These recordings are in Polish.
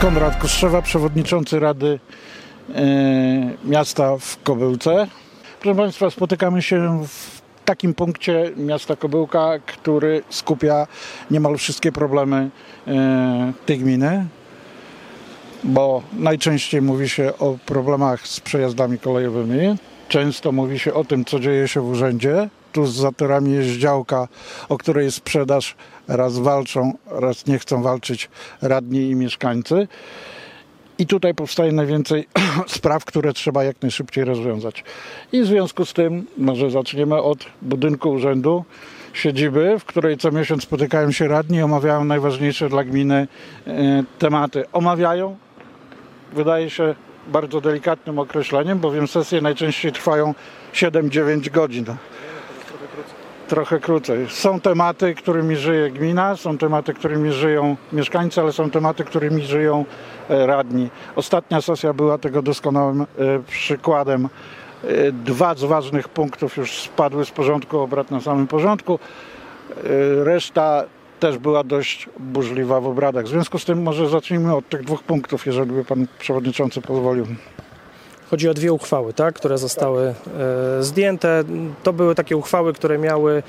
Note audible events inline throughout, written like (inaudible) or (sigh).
Konrad Kostrzewa, przewodniczący Rady e, Miasta w Kobyłce. Proszę Państwa, spotykamy się w takim punkcie miasta Kobyłka, który skupia niemal wszystkie problemy e, tej gminy, bo najczęściej mówi się o problemach z przejazdami kolejowymi. Często mówi się o tym, co dzieje się w urzędzie. Tu za torami jest działka, o której sprzedaż. Raz walczą, raz nie chcą walczyć radni i mieszkańcy. I tutaj powstaje najwięcej (clears throat) spraw, które trzeba jak najszybciej rozwiązać. I w związku z tym, może zaczniemy od budynku urzędu, siedziby, w której co miesiąc spotykają się radni i omawiają najważniejsze dla gminy e, tematy. Omawiają, wydaje się bardzo delikatnym określeniem, bowiem sesje najczęściej trwają 7-9 godzin. Trochę krócej. Są tematy, którymi żyje gmina, są tematy, którymi żyją mieszkańcy, ale są tematy, którymi żyją e, radni. Ostatnia sesja była tego doskonałym e, przykładem. E, Dwa z ważnych punktów już spadły z porządku obrad na samym porządku. Reszta też była dość burzliwa w obradach. W związku z tym może zacznijmy od tych dwóch punktów, jeżeli by pan przewodniczący pozwolił. Chodzi o dwie uchwały, tak, które zostały e, zdjęte. To były takie uchwały, które miały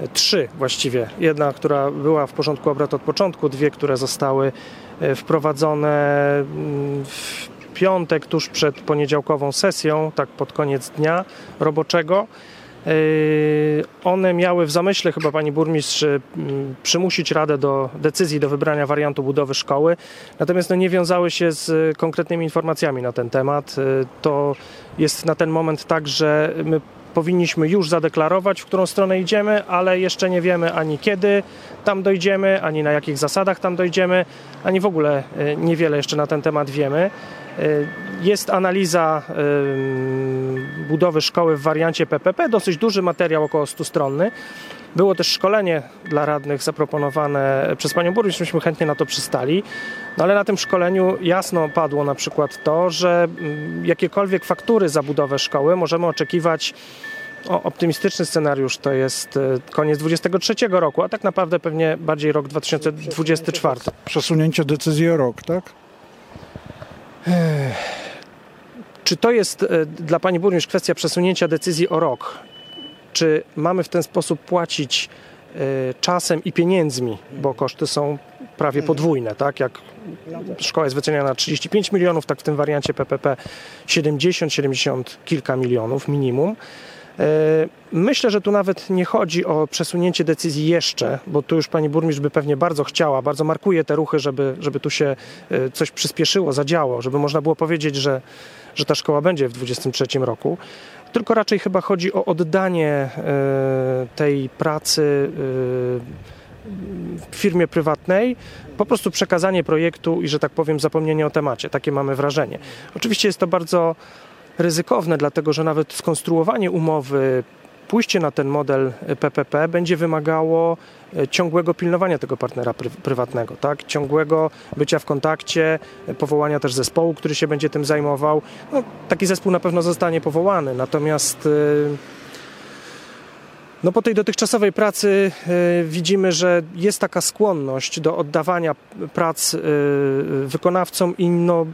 e, trzy właściwie. Jedna, która była w porządku obrad od początku, dwie, które zostały e, wprowadzone mm, w piątek, tuż przed poniedziałkową sesją, tak pod koniec dnia roboczego. Yy, One miały w zamyśle chyba pani burmistrz yy, przymusić Radę do decyzji do wybrania wariantu budowy szkoły, natomiast no, nie wiązały się z konkretnymi informacjami na ten temat. Yy, To jest na ten moment tak, że my powinniśmy już zadeklarować, w którą stronę idziemy, ale jeszcze nie wiemy ani kiedy tam dojdziemy, ani na jakich zasadach tam dojdziemy, ani w ogóle y, niewiele jeszcze na ten temat wiemy. Y, Jest analiza y, budowy szkoły w wariancie PPP, dosyć duży materiał, około 100 stronny. Było też szkolenie dla radnych zaproponowane przez panią burmistrz, myśmy chętnie na to przystali. No ale na tym szkoleniu jasno padło na przykład to, że mm, jakiekolwiek faktury za budowę szkoły możemy oczekiwać o, optymistyczny scenariusz to jest e, koniec 23 roku, a tak naprawdę pewnie bardziej rok 2024. Przesunięcie decyzji o rok, tak? Czy to jest e, dla pani burmistrz kwestia przesunięcia decyzji o rok? Czy mamy w ten sposób płacić e, czasem i pieniędzmi, bo koszty są prawie podwójne, tak? Jak szkoła jest wyceniana na 35 milionów, tak w tym wariancie PPP 70, 70 kilka milionów minimum. E, Myślę, że tu nawet nie chodzi o przesunięcie decyzji jeszcze, bo tu już pani burmistrz by pewnie bardzo chciała, bardzo markuje te ruchy, żeby, żeby tu się e, coś przyspieszyło, zadziało, żeby można było powiedzieć, że, że ta szkoła będzie w 2023 roku. Tylko raczej chyba chodzi o oddanie e, tej pracy w firmie prywatnej, po prostu przekazanie projektu i, że tak powiem, zapomnienie o temacie. Takie mamy wrażenie. Oczywiście jest to bardzo ryzykowne, dlatego że nawet skonstruowanie umowy, pójście na ten model PPP będzie wymagało e, ciągłego pilnowania tego partnera pry- prywatnego, tak? ciągłego bycia w kontakcie, e, powołania też zespołu, który się będzie tym zajmował. No, taki zespół na pewno zostanie powołany, natomiast e, no po tej dotychczasowej pracy widzimy, że jest taka skłonność do oddawania prac wykonawcom i no,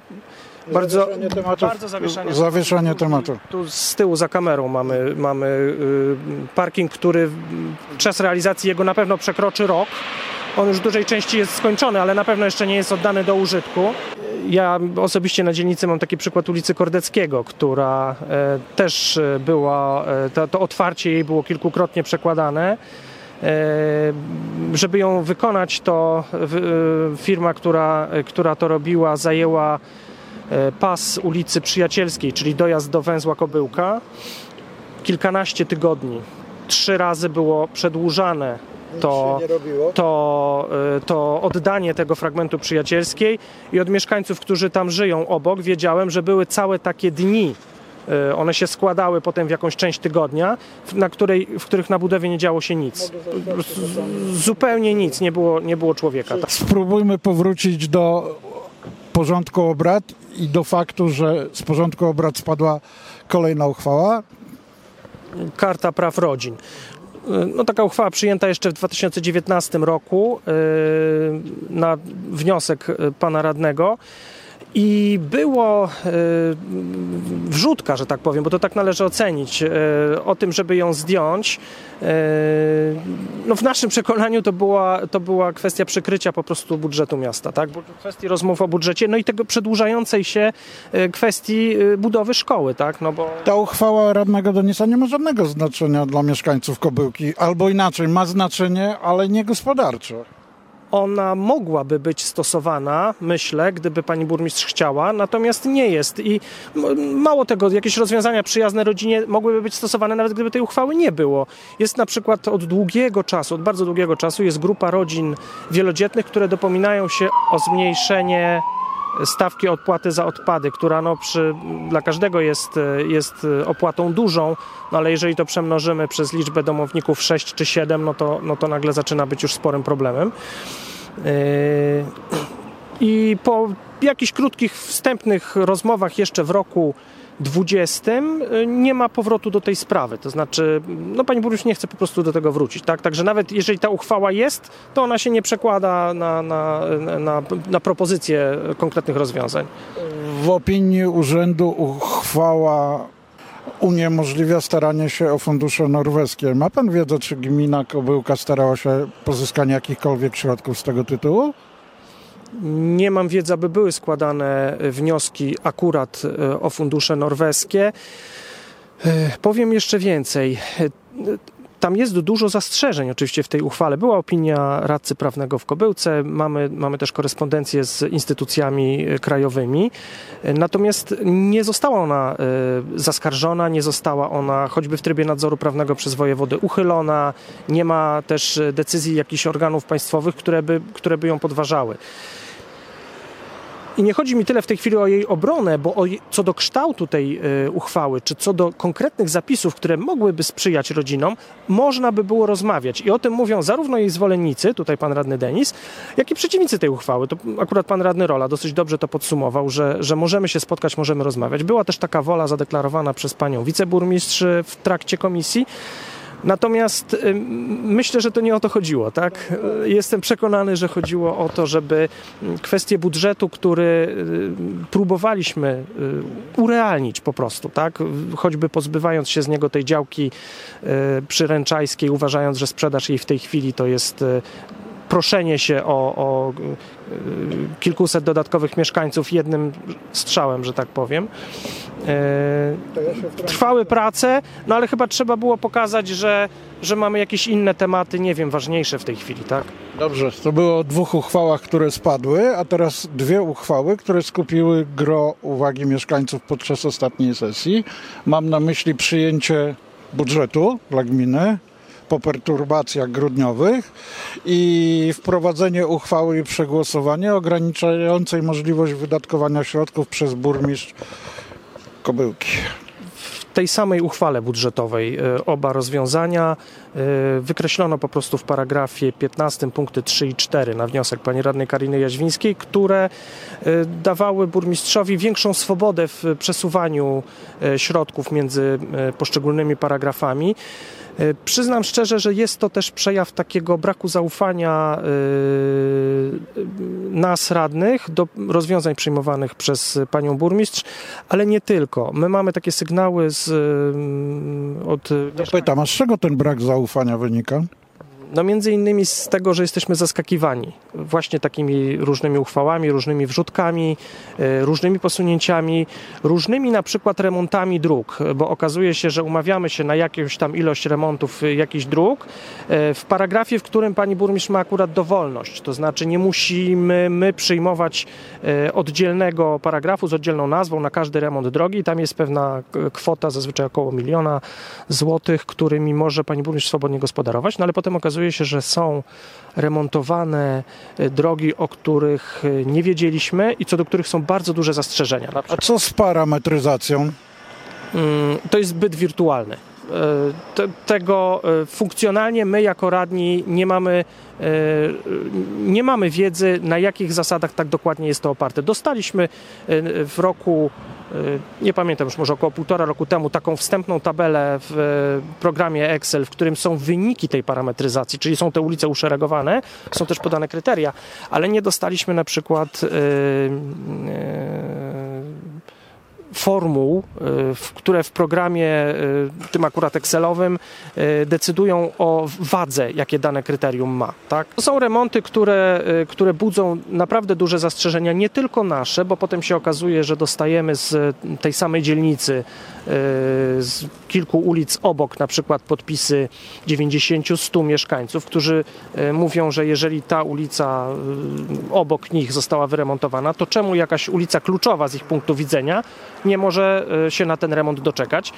bardzo, tematów. bardzo zawieszanie. Zawieszanie tematu. Tu z tyłu za kamerą mamy, mamy y, parking, który czas realizacji jego na pewno przekroczy rok. On już w dużej części jest skończony, ale na pewno jeszcze nie jest oddany do użytku. Ja osobiście na dzielnicy mam taki przykład ulicy Kordeckiego, która e, też e, była, e, to, to otwarcie jej było kilkukrotnie przekładane. Żeby ją wykonać, to firma, która, która to robiła, zajęła pas ulicy Przyjacielskiej, czyli dojazd do węzła Kobyłka. Kilkanaście tygodni. Trzy razy było przedłużane to, to, e, to oddanie tego fragmentu przyjacielskiej i od mieszkańców, którzy tam żyją obok, wiedziałem, że były całe takie dni. e, One się składały potem w jakąś część tygodnia, w- na której, w których na budowie nie działo się nic. Z- Zupełnie nic, nie było, nie było człowieka. Spróbujmy powrócić do porządku obrad i do faktu, że z porządku obrad spadła kolejna uchwała. Karta praw rodzin. no, taka uchwała przyjęta jeszcze w 2019 roku yy, na wniosek y, pana radnego. I było yy, wrzutka, że tak powiem, bo to tak należy ocenić, o tym, żeby ją zdjąć. Yy, no w naszym przekonaniu to była, to była kwestia przykrycia po prostu budżetu miasta, tak? Kwestii rozmów o budżecie, no i tego przedłużającej się yy, kwestii yy, budowy szkoły, tak? No bo Ta uchwała radnego Denisa nie ma żadnego znaczenia dla mieszkańców Kobyłki. Albo inaczej, ma znaczenie, ale nie gospodarcze. Ona mogłaby być stosowana, myślę, gdyby pani burmistrz chciała, natomiast nie jest. I mało tego, jakieś rozwiązania przyjazne rodzinie mogłyby być stosowane, nawet gdyby tej uchwały nie było. Jest na przykład od długiego czasu, od bardzo długiego czasu, jest grupa rodzin wielodzietnych, które dopominają się o zmniejszenie stawki odpłaty za odpady, która no przy, dla każdego jest, jest opłatą dużą, no ale jeżeli to przemnożymy przez liczbę domowników 6 czy 7, no to, no to nagle zaczyna być już sporym problemem. Yy, I po jakichś krótkich, wstępnych rozmowach jeszcze w roku 20 yy, nie ma powrotu do tej sprawy. To znaczy, no pani burmistrz nie chce po prostu do tego wrócić. Tak? Także nawet jeżeli ta uchwała jest, to ona się nie przekłada na, na, na, na propozycje konkretnych rozwiązań. W opinii urzędu uchwała uniemożliwia staranie się o fundusze norweskie. Ma pan wiedzę, czy gmina Kobyłka starała się pozyskanie jakichkolwiek środków z tego tytułu? Nie mam wiedzy, aby były składane e, wnioski akurat e, o fundusze norweskie. E, Powiem jeszcze więcej. Tam jest dużo zastrzeżeń oczywiście w tej uchwale. Była opinia radcy prawnego w Kobyłce, mamy, mamy też korespondencję z instytucjami e, krajowymi. E, Natomiast nie została ona e, zaskarżona, nie została ona choćby w trybie nadzoru prawnego przez wojewodę uchylona. Nie ma też decyzji jakichś organów państwowych, które by, które by ją podważały. I nie chodzi mi tyle w tej chwili o jej obronę, bo o, co do kształtu tej y, uchwały, czy co do konkretnych zapisów, które mogłyby sprzyjać rodzinom, można by było rozmawiać. I o tym mówią zarówno jej zwolennicy, tutaj pan radny Denis, jak i przeciwnicy tej uchwały. To akurat pan radny Rola dosyć dobrze to podsumował, że, że możemy się spotkać, możemy rozmawiać. Była też taka wola zadeklarowana przez panią wiceburmistrz w trakcie komisji. Natomiast ym, myślę, że to nie o to chodziło, tak? Y, Jestem przekonany, że chodziło o to, żeby kwestię budżetu, który y, próbowaliśmy y, urealnić po prostu, tak? Choćby pozbywając się z niego tej działki y, przyręczajskiej, uważając, że sprzedaż jej w tej chwili to jest y, proszenie się o, o y, kilkuset dodatkowych mieszkańców jednym strzałem, że tak powiem. Y, Trwały prace, no ale chyba trzeba było pokazać, że, że mamy jakieś inne tematy, nie wiem, ważniejsze w tej chwili, tak? Dobrze, to było o dwóch uchwałach, które spadły, a teraz dwie uchwały, które skupiły gro uwagi mieszkańców podczas ostatniej sesji. Mam na myśli przyjęcie budżetu dla gminy po perturbacjach grudniowych i wprowadzenie uchwały i przegłosowanie ograniczającej możliwość wydatkowania środków przez burmistrz Kobyłki. W tej samej uchwale budżetowej e, oba rozwiązania e, wykreślono po prostu w paragrafie 15 punkty 3 i 4 na wniosek pani radnej Kariny Jaźwińskiej, które e, dawały burmistrzowi większą swobodę w przesuwaniu środków między poszczególnymi paragrafami. E, Przyznam szczerze, że jest to też przejaw takiego braku zaufania e, nas radnych do rozwiązań przyjmowanych przez panią burmistrz, ale nie tylko. My mamy takie sygnały z, od Pytam, a z czego ten brak zaufania wynika? No między innymi z tego, że jesteśmy zaskakiwani właśnie takimi różnymi uchwałami, różnymi wrzutkami, e, różnymi posunięciami, różnymi na przykład remontami dróg, bo okazuje się, że umawiamy się na jakąś tam ilość remontów e, jakichś dróg e, w paragrafie, w którym pani burmistrz ma akurat dowolność, to znaczy nie musimy my przyjmować oddzielnego paragrafu z oddzielną nazwą na każdy remont drogi, tam jest pewna kwota, zazwyczaj około miliona złotych, którymi może pani burmistrz swobodnie gospodarować, no ale potem okazuje się, że są remontowane e, drogi, o których e, nie wiedzieliśmy i co do których są bardzo duże zastrzeżenia. A co z parametryzacją? Mm, To jest zbyt wirtualny. Te, tego e, funkcjonalnie my jako radni nie mamy, e, nie mamy wiedzy, na jakich zasadach tak dokładnie jest to oparte. Dostaliśmy e, w roku, e, nie pamiętam już może około półtora roku temu, taką wstępną tabelę w e, programie Excel, w którym są wyniki tej parametryzacji, czyli są te ulice uszeregowane, są też podane kryteria, ale nie dostaliśmy na przykład e, e, formuł, y, które w programie, y, tym akurat Excelowym, y, decydują o wadze, jakie dane kryterium ma. Tak? To są remonty, które, które budzą naprawdę duże zastrzeżenia, nie tylko nasze, bo potem się okazuje, że dostajemy z tej samej dzielnicy, z kilku ulic obok, na przykład podpisy 90-100 mieszkańców, którzy mówią, że jeżeli ta ulica obok nich została wyremontowana, to czemu jakaś ulica kluczowa z ich punktu widzenia nie może y, się na ten remont doczekać?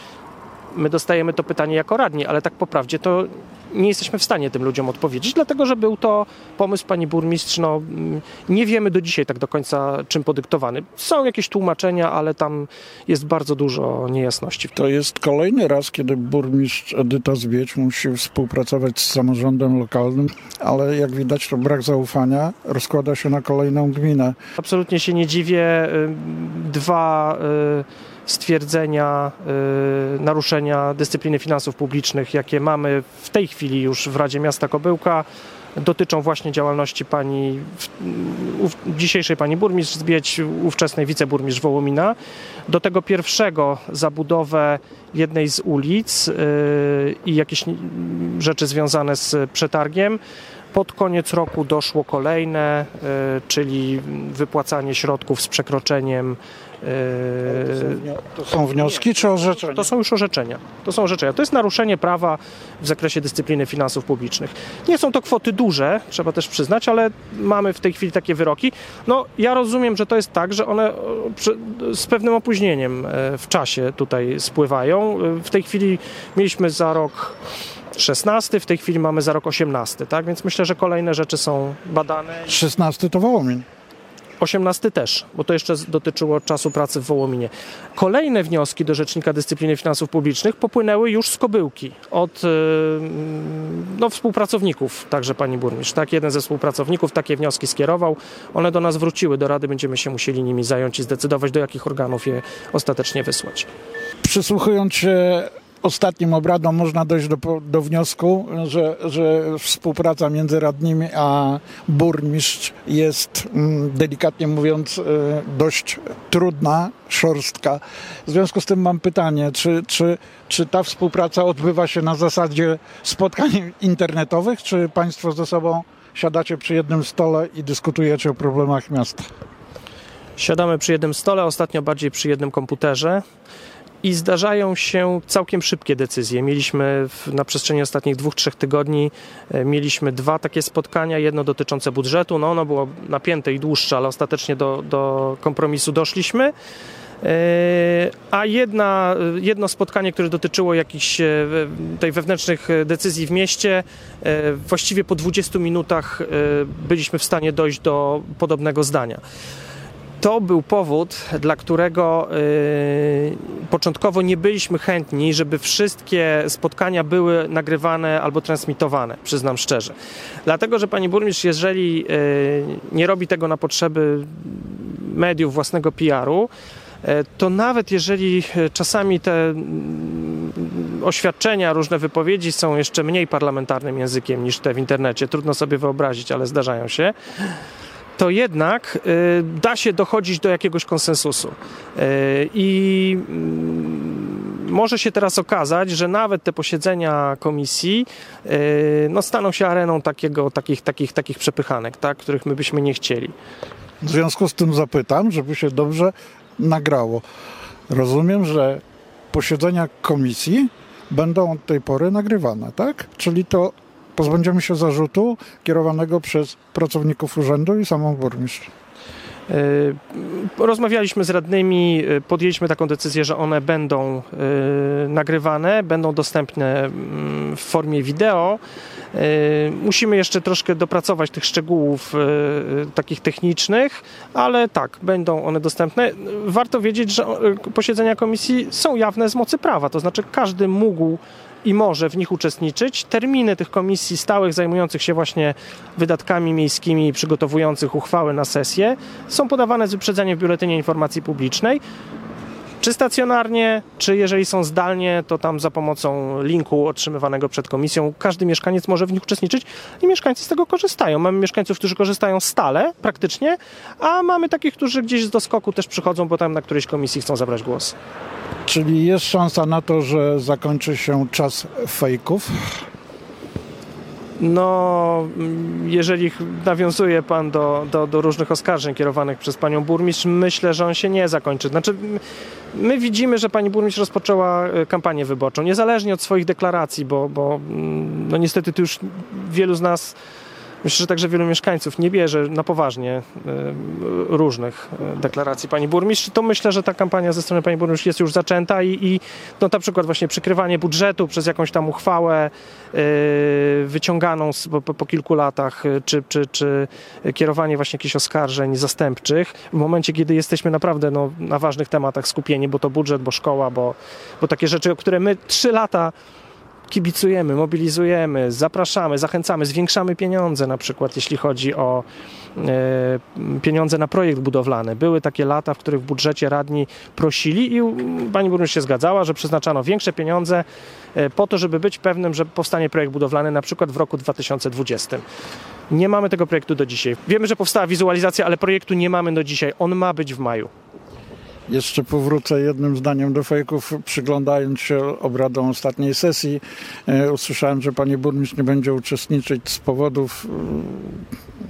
My dostajemy to pytanie jako radni, ale tak po prawdzie to nie jesteśmy w stanie tym ludziom odpowiedzieć, dlatego że był to pomysł pani burmistrz. No, mm, nie wiemy do dzisiaj tak do końca czym podyktowany. Są jakieś tłumaczenia, ale tam jest bardzo dużo niejasności. To jest kolejny raz, kiedy burmistrz Edyta Zwiedź musi współpracować z samorządem lokalnym, ale jak widać to brak zaufania rozkłada się na kolejną gminę. Absolutnie się nie dziwię. Dwa y, stwierdzenia y, naruszenia dyscypliny finansów publicznych, jakie mamy w tej chwili już w Radzie Miasta Kobyłka, dotyczą właśnie działalności pani, dzisiejszej pani burmistrz Zbieć, ówczesnej wiceburmistrz Wołomina. Do tego pierwszego zabudowę jednej z ulic y, i jakieś rzeczy związane z przetargiem. Pod koniec roku doszło kolejne, y, czyli wypłacanie środków z przekroczeniem. y, To są wnioski czy orzeczenia? to są już orzeczenia. To są orzeczenia. To jest naruszenie prawa w zakresie dyscypliny finansów publicznych. Nie są to kwoty duże, trzeba też przyznać, ale mamy w tej chwili takie wyroki. No, ja rozumiem, że to jest tak, że one e, z pewnym opóźnieniem e, w czasie tutaj spływają. E, W tej chwili mieliśmy za rok 16, w tej chwili mamy za rok 18, tak? Więc myślę, że kolejne rzeczy są badane. 16 to Wołomin. 18 też, bo to jeszcze dotyczyło czasu pracy w Wołominie. Kolejne wnioski do Rzecznika Dyscypliny Finansów Publicznych popłynęły już z Kobyłki, od y, no, współpracowników, także pani burmistrz. Tak, jeden ze współpracowników takie wnioski skierował. One do nas wróciły, do Rady będziemy się musieli nimi zająć i zdecydować, do jakich organów je ostatecznie wysłać. Przysłuchując się ostatnim obradom można dojść do, do wniosku, że, że współpraca między radnymi a burmistrz jest mm, delikatnie mówiąc e, dość trudna, szorstka. W związku z tym mam pytanie, czy, czy, czy ta współpraca odbywa się na zasadzie spotkań internetowych, czy Państwo ze sobą siadacie przy jednym stole i dyskutujecie o problemach miasta? Siadamy przy jednym stole, ostatnio bardziej przy jednym komputerze. I zdarzają się całkiem szybkie decyzje. Mieliśmy w, na przestrzeni ostatnich dwóch, trzech tygodni e, mieliśmy dwa takie spotkania. Jedno dotyczące budżetu. No ono było napięte i dłuższe, ale ostatecznie do, do kompromisu doszliśmy. E, A jedna, jedno spotkanie, które dotyczyło jakichś e, tej wewnętrznych e, decyzji w mieście, e, właściwie po 20 minutach e, byliśmy w stanie dojść do podobnego zdania. To był powód, dla którego y, początkowo nie byliśmy chętni, żeby wszystkie spotkania były nagrywane albo transmitowane, przyznam szczerze. Dlatego, że pani burmistrz, jeżeli y, nie robi tego na potrzeby mediów własnego PR-u, y, to nawet jeżeli czasami te mm, oświadczenia, różne wypowiedzi są jeszcze mniej parlamentarnym językiem niż te w internecie, trudno sobie wyobrazić, ale zdarzają się, to jednak y, da się dochodzić do jakiegoś konsensusu. Y, I mm, może się teraz okazać, że nawet te posiedzenia komisji y, no, staną się areną takiego, takich, takich, takich przepychanek, tak, których my byśmy nie chcieli. W związku z tym zapytam, żeby się dobrze nagrało. Rozumiem, że posiedzenia komisji będą od tej pory nagrywane, tak? Czyli to pozbędziemy się zarzutu kierowanego przez pracowników urzędu i samą burmistrz. Y, Rozmawialiśmy z radnymi, y, podjęliśmy taką decyzję, że one będą y, nagrywane, będą dostępne mm, w formie wideo. Musimy jeszcze troszkę dopracować tych szczegółów takich technicznych, ale tak, będą one dostępne. Warto wiedzieć, że posiedzenia komisji są jawne z mocy prawa, to znaczy każdy mógł i może w nich uczestniczyć. Terminy tych komisji stałych zajmujących się właśnie wydatkami miejskimi i przygotowujących uchwały na sesję są podawane z wyprzedzeniem w Biuletynie Informacji Publicznej. Czy stacjonarnie, czy jeżeli są zdalnie, to tam za pomocą linku otrzymywanego przed komisją każdy mieszkaniec może w nich uczestniczyć i mieszkańcy z tego korzystają. Mamy mieszkańców, którzy korzystają stale, praktycznie, a mamy takich, którzy gdzieś z doskoku też przychodzą, bo tam na którejś komisji chcą zabrać głos. Czyli jest szansa na to, że zakończy się czas fejków? No, jeżeli nawiązuje pan do, do, do różnych oskarżeń kierowanych przez panią burmistrz, myślę, że on się nie zakończy. Znaczy, my widzimy, że pani burmistrz rozpoczęła e, kampanię wyborczą, niezależnie od swoich deklaracji, bo, bo mm, no niestety tu już wielu z nas, myślę, że także wielu mieszkańców nie bierze na poważnie e, różnych e, deklaracji pani burmistrz, to myślę, że ta kampania ze strony pani burmistrz jest już zaczęta i, i no, na przykład właśnie przykrywanie budżetu przez jakąś tam uchwałę yy, wyciąganą po, po kilku latach, czy, czy, czy kierowanie właśnie jakichś oskarżeń zastępczych, w momencie, kiedy jesteśmy naprawdę no, na ważnych tematach skupieni, bo to budżet, bo szkoła, bo, bo takie rzeczy, o które my trzy lata kibicujemy, mobilizujemy, zapraszamy, zachęcamy, zwiększamy pieniądze na przykład, jeśli chodzi o e, pieniądze na projekt budowlany. Były takie lata, w których w budżecie radni prosili i mm, pani burmistrz się zgadzała, że przeznaczano większe pieniądze e, po to, żeby być pewnym, że powstanie projekt budowlany na przykład w roku 2020. Nie mamy tego projektu do dzisiaj. Wiemy, że powstała wizualizacja, ale projektu nie mamy do dzisiaj. On ma być w maju. Jeszcze powrócę jednym zdaniem do fejków. Przyglądając się obradom ostatniej sesji, e, usłyszałem, że pani burmistrz nie będzie uczestniczyć z powodów,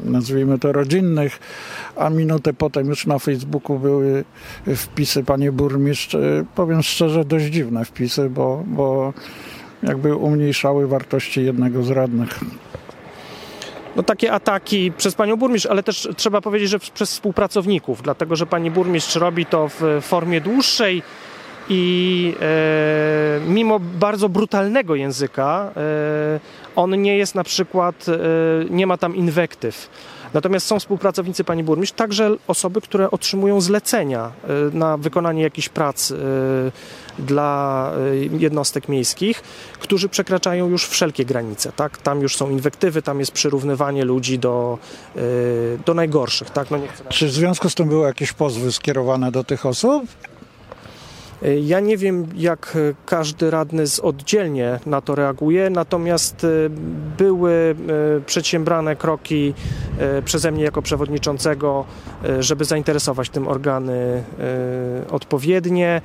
e, nazwijmy to rodzinnych, a minutę potem już na Facebooku były wpisy pani burmistrz, e, powiem szczerze, dość dziwne wpisy, bo, bo jakby umniejszały wartości jednego z radnych. No, takie ataki przez panią burmistrz, ale też trzeba powiedzieć, że przez współpracowników, dlatego że pani burmistrz robi to w formie dłuższej i e, mimo bardzo brutalnego języka, e, on nie jest na przykład, e, nie ma tam inwektyw. Natomiast są współpracownicy pani burmistrz, także osoby, które otrzymują zlecenia e, na wykonanie jakichś prac e, dla e, jednostek miejskich, którzy przekraczają już wszelkie granice. Tak? Tam już są inwektywy, tam jest przyrównywanie ludzi do, do najgorszych. Tak? No Czy w związku z tym były jakieś pozwy skierowane do tych osób? E, Ja nie wiem, jak e, każdy radny z oddzielnie na to reaguje, natomiast e, były przedsiębrane kroki przeze mnie jako przewodniczącego, żeby zainteresować tym organy odpowiednie.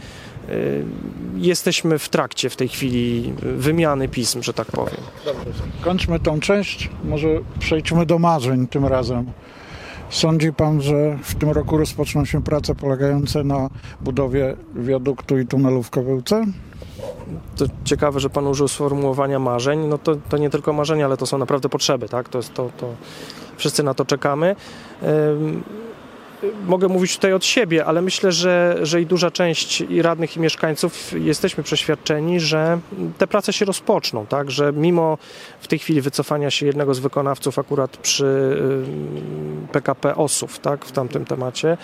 Jesteśmy w trakcie w tej chwili wymiany pism, że tak powiem. Kończmy tą część, może przejdźmy do marzeń tym razem. Sądzi pan, że w tym roku rozpoczną się prace polegające na budowie wiaduktu i tunelu w Kobyłce? To ciekawe, że Pan użył sformułowania marzeń. No to, to nie tylko marzenia, ale to są naprawdę potrzeby, tak? To jest to, to wszyscy na to czekamy. Mogę mówić tutaj od siebie, ale myślę, że, że i duża część i radnych i mieszkańców jesteśmy przeświadczeni, że te prace się rozpoczną, tak? Że mimo w tej chwili wycofania się jednego z wykonawców akurat przy ym, PKP Osów, tak? W tamtym temacie,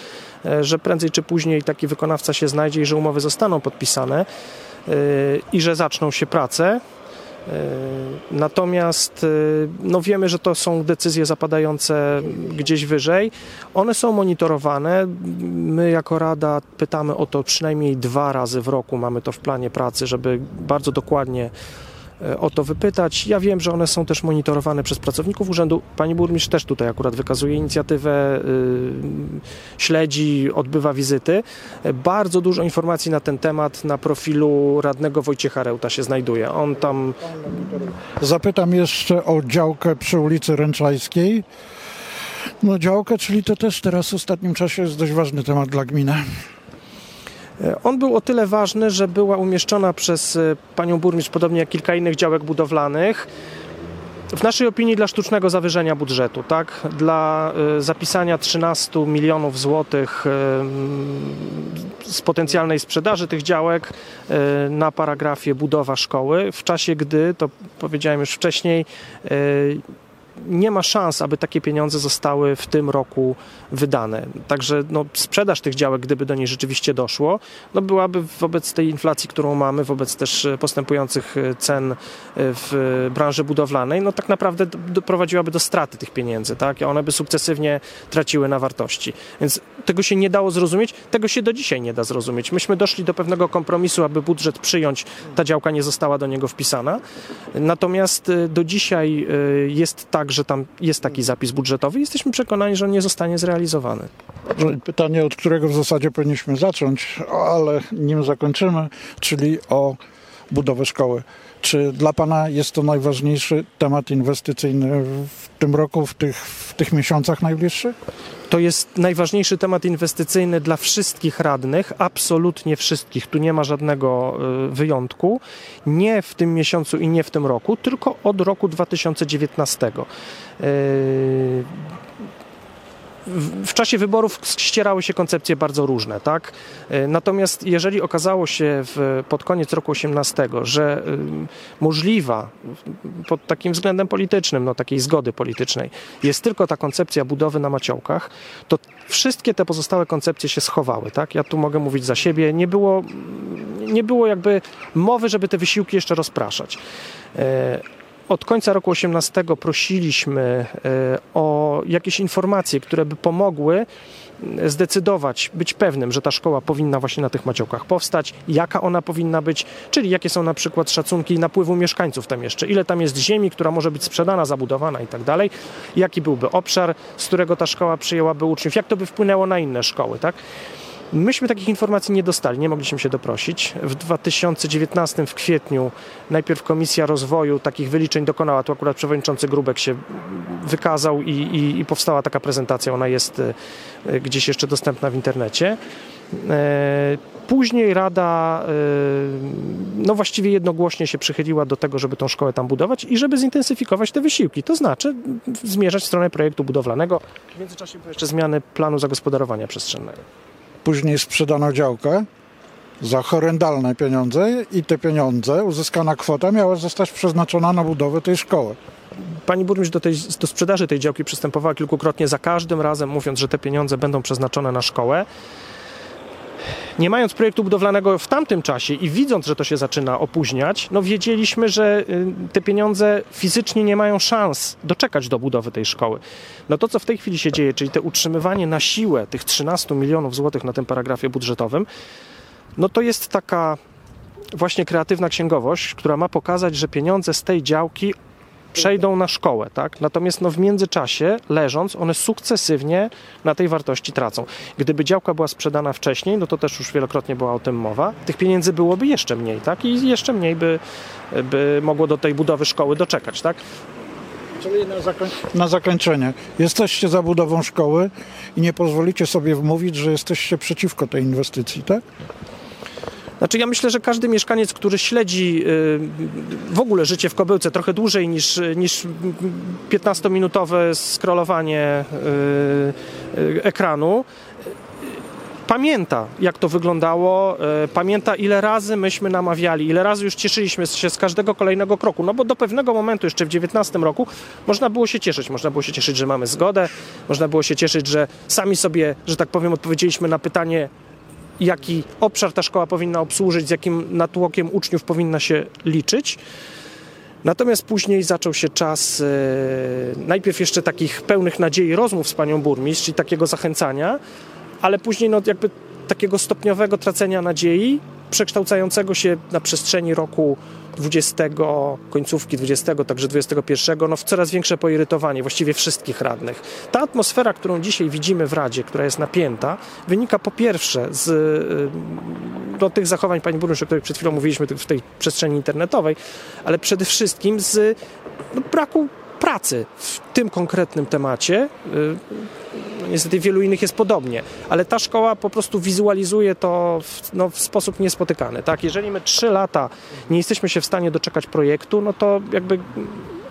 e, że prędzej czy później taki wykonawca się znajdzie i że umowy zostaną podpisane yy, i że zaczną się prace. Yy, Natomiast yy, no wiemy, że to są decyzje zapadające gdzieś wyżej. One są monitorowane. My jako Rada pytamy o to przynajmniej dwa razy w roku. Mamy to w planie pracy, żeby bardzo dokładnie e, o to wypytać. Ja wiem, że one są też monitorowane przez pracowników urzędu. Pani burmistrz też tutaj akurat wykazuje inicjatywę, y, śledzi, odbywa wizyty. E, Bardzo dużo informacji na ten temat na profilu radnego Wojciecha Reuta się znajduje. On tam Zapytam jeszcze o działkę przy ulicy Ręczajskiej. No działkę, czyli to też teraz w ostatnim czasie jest dość ważny temat dla gminy. E, On był o tyle ważny, że była umieszczona przez e, panią burmistrz, podobnie jak kilka innych działek budowlanych, W naszej opinii dla sztucznego zawyżenia budżetu, tak? Dla y, zapisania 13 milionów złotych z potencjalnej sprzedaży tych działek na paragrafie budowa szkoły, w czasie gdy, to powiedziałem już wcześniej, nie ma szans, aby takie pieniądze zostały w tym roku wydane. Także no, sprzedaż tych działek, gdyby do niej rzeczywiście doszło, no, byłaby wobec tej inflacji, którą mamy, wobec też e, postępujących e, cen e, w branży budowlanej, no tak naprawdę doprowadziłaby do straty tych pieniędzy, tak? One by sukcesywnie traciły na wartości. Więc tego się nie dało zrozumieć, tego się do dzisiaj nie da zrozumieć. Myśmy doszli do pewnego kompromisu, aby budżet przyjąć, ta działka nie została do niego wpisana. Natomiast do dzisiaj jest tak, że tam jest taki zapis budżetowy. Jesteśmy przekonani, że on nie zostanie zrealizowany. Pytanie, od którego w zasadzie powinniśmy zacząć, ale nim zakończymy, czyli o budowę szkoły. Czy dla Pana jest to najważniejszy temat inwestycyjny w tym roku, w tych, w tych miesiącach najbliższych? To jest najważniejszy temat inwestycyjny dla wszystkich radnych, absolutnie wszystkich. Tu nie ma żadnego y, wyjątku. Nie w tym miesiącu i nie w tym roku, tylko od roku 2019 w czasie wyborów ścierały się koncepcje bardzo różne, tak? E, natomiast jeżeli okazało się w, pod koniec roku 18, że y, możliwa pod takim względem politycznym, no takiej zgody politycznej, jest tylko ta koncepcja budowy na maciołkach, to wszystkie te pozostałe koncepcje się schowały, tak? Ja tu mogę mówić za siebie. Nie było, nie było jakby mowy, żeby te wysiłki jeszcze rozpraszać. Od końca roku 18 prosiliśmy e, o jakieś informacje, które by pomogły e, zdecydować, być pewnym, że ta szkoła powinna właśnie na tych maciołkach powstać, jaka ona powinna być, czyli jakie są na przykład szacunki napływu mieszkańców tam jeszcze, ile tam jest ziemi, która może być sprzedana, zabudowana i tak dalej, jaki byłby obszar, z którego ta szkoła przyjęłaby uczniów, jak to by wpłynęło na inne szkoły, tak? Myśmy takich informacji nie dostali, nie mogliśmy się doprosić. W 2019 w kwietniu najpierw Komisja Rozwoju takich wyliczeń dokonała, tu akurat przewodniczący Grubek się wykazał i, i, i powstała taka prezentacja, ona jest e, gdzieś jeszcze dostępna w internecie. E, później Rada e, no właściwie jednogłośnie się przychyliła do tego, żeby tą szkołę tam budować i żeby zintensyfikować te wysiłki. To znaczy zmierzać w stronę projektu budowlanego. W międzyczasie jeszcze zmiany planu zagospodarowania przestrzennego. Później sprzedano działkę za horrendalne pieniądze i te pieniądze, uzyskana kwota miała zostać przeznaczona na budowę tej szkoły. Pani burmistrz do, tej, do sprzedaży tej działki przystępowała kilkukrotnie, za każdym razem mówiąc, że te pieniądze będą przeznaczone na szkołę nie mając projektu budowlanego w tamtym czasie i widząc, że to się zaczyna opóźniać, no wiedzieliśmy, że y, te pieniądze fizycznie nie mają szans doczekać do budowy tej szkoły. No to, co w tej chwili się dzieje, czyli te utrzymywanie na siłę tych 13 milionów złotych na tym paragrafie budżetowym, no to jest taka właśnie kreatywna księgowość, która ma pokazać, że pieniądze z tej działki przejdą na szkołę, tak? Natomiast no, w międzyczasie, leżąc, one sukcesywnie na tej wartości tracą. Gdyby działka była sprzedana wcześniej, no to też już wielokrotnie była o tym mowa, tych pieniędzy byłoby jeszcze mniej, tak? I jeszcze mniej by, by mogło do tej budowy szkoły doczekać, tak? Czyli na, zakoń na zakończenie. Jesteście za budową szkoły i nie pozwolicie sobie wmówić, że jesteście przeciwko tej inwestycji, tak? Znaczy ja myślę, że każdy mieszkaniec, który śledzi y, w ogóle życie w Kobyłce trochę dłużej niż, niż 15-minutowe scrollowanie y, y, ekranu, pamięta, jak to wyglądało, pamięta, ile razy myśmy namawiali, ile razy już cieszyliśmy się z każdego kolejnego kroku. No bo do pewnego momentu, jeszcze w 19 roku, można było się cieszyć. Można było się cieszyć, że mamy zgodę, można było się cieszyć, że sami sobie, że tak powiem, odpowiedzieliśmy na pytanie, jaki obszar ta szkoła powinna obsłużyć, z jakim natłokiem uczniów powinna się liczyć. Natomiast później zaczął się czas e, najpierw jeszcze takich pełnych nadziei rozmów z panią burmistrz, czyli takiego zachęcania, ale później no, jakby takiego stopniowego tracenia nadziei, przekształcającego się na przestrzeni roku 20, końcówki 20, także 21, no w coraz większe poirytowanie właściwie wszystkich radnych. Ta atmosfera, którą dzisiaj widzimy w Radzie, która jest napięta, wynika po pierwsze z y, no, tych zachowań pani burmistrz, o których przed chwilą mówiliśmy w tej przestrzeni internetowej, ale przede wszystkim z no, braku pracy w tym konkretnym temacie. Niestety wielu innych jest podobnie, ale ta szkoła po prostu wizualizuje to w, no, w sposób niespotykany. Tak? Jeżeli my trzy lata nie jesteśmy się w stanie doczekać projektu, no to jakby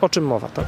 o czym mowa, tak?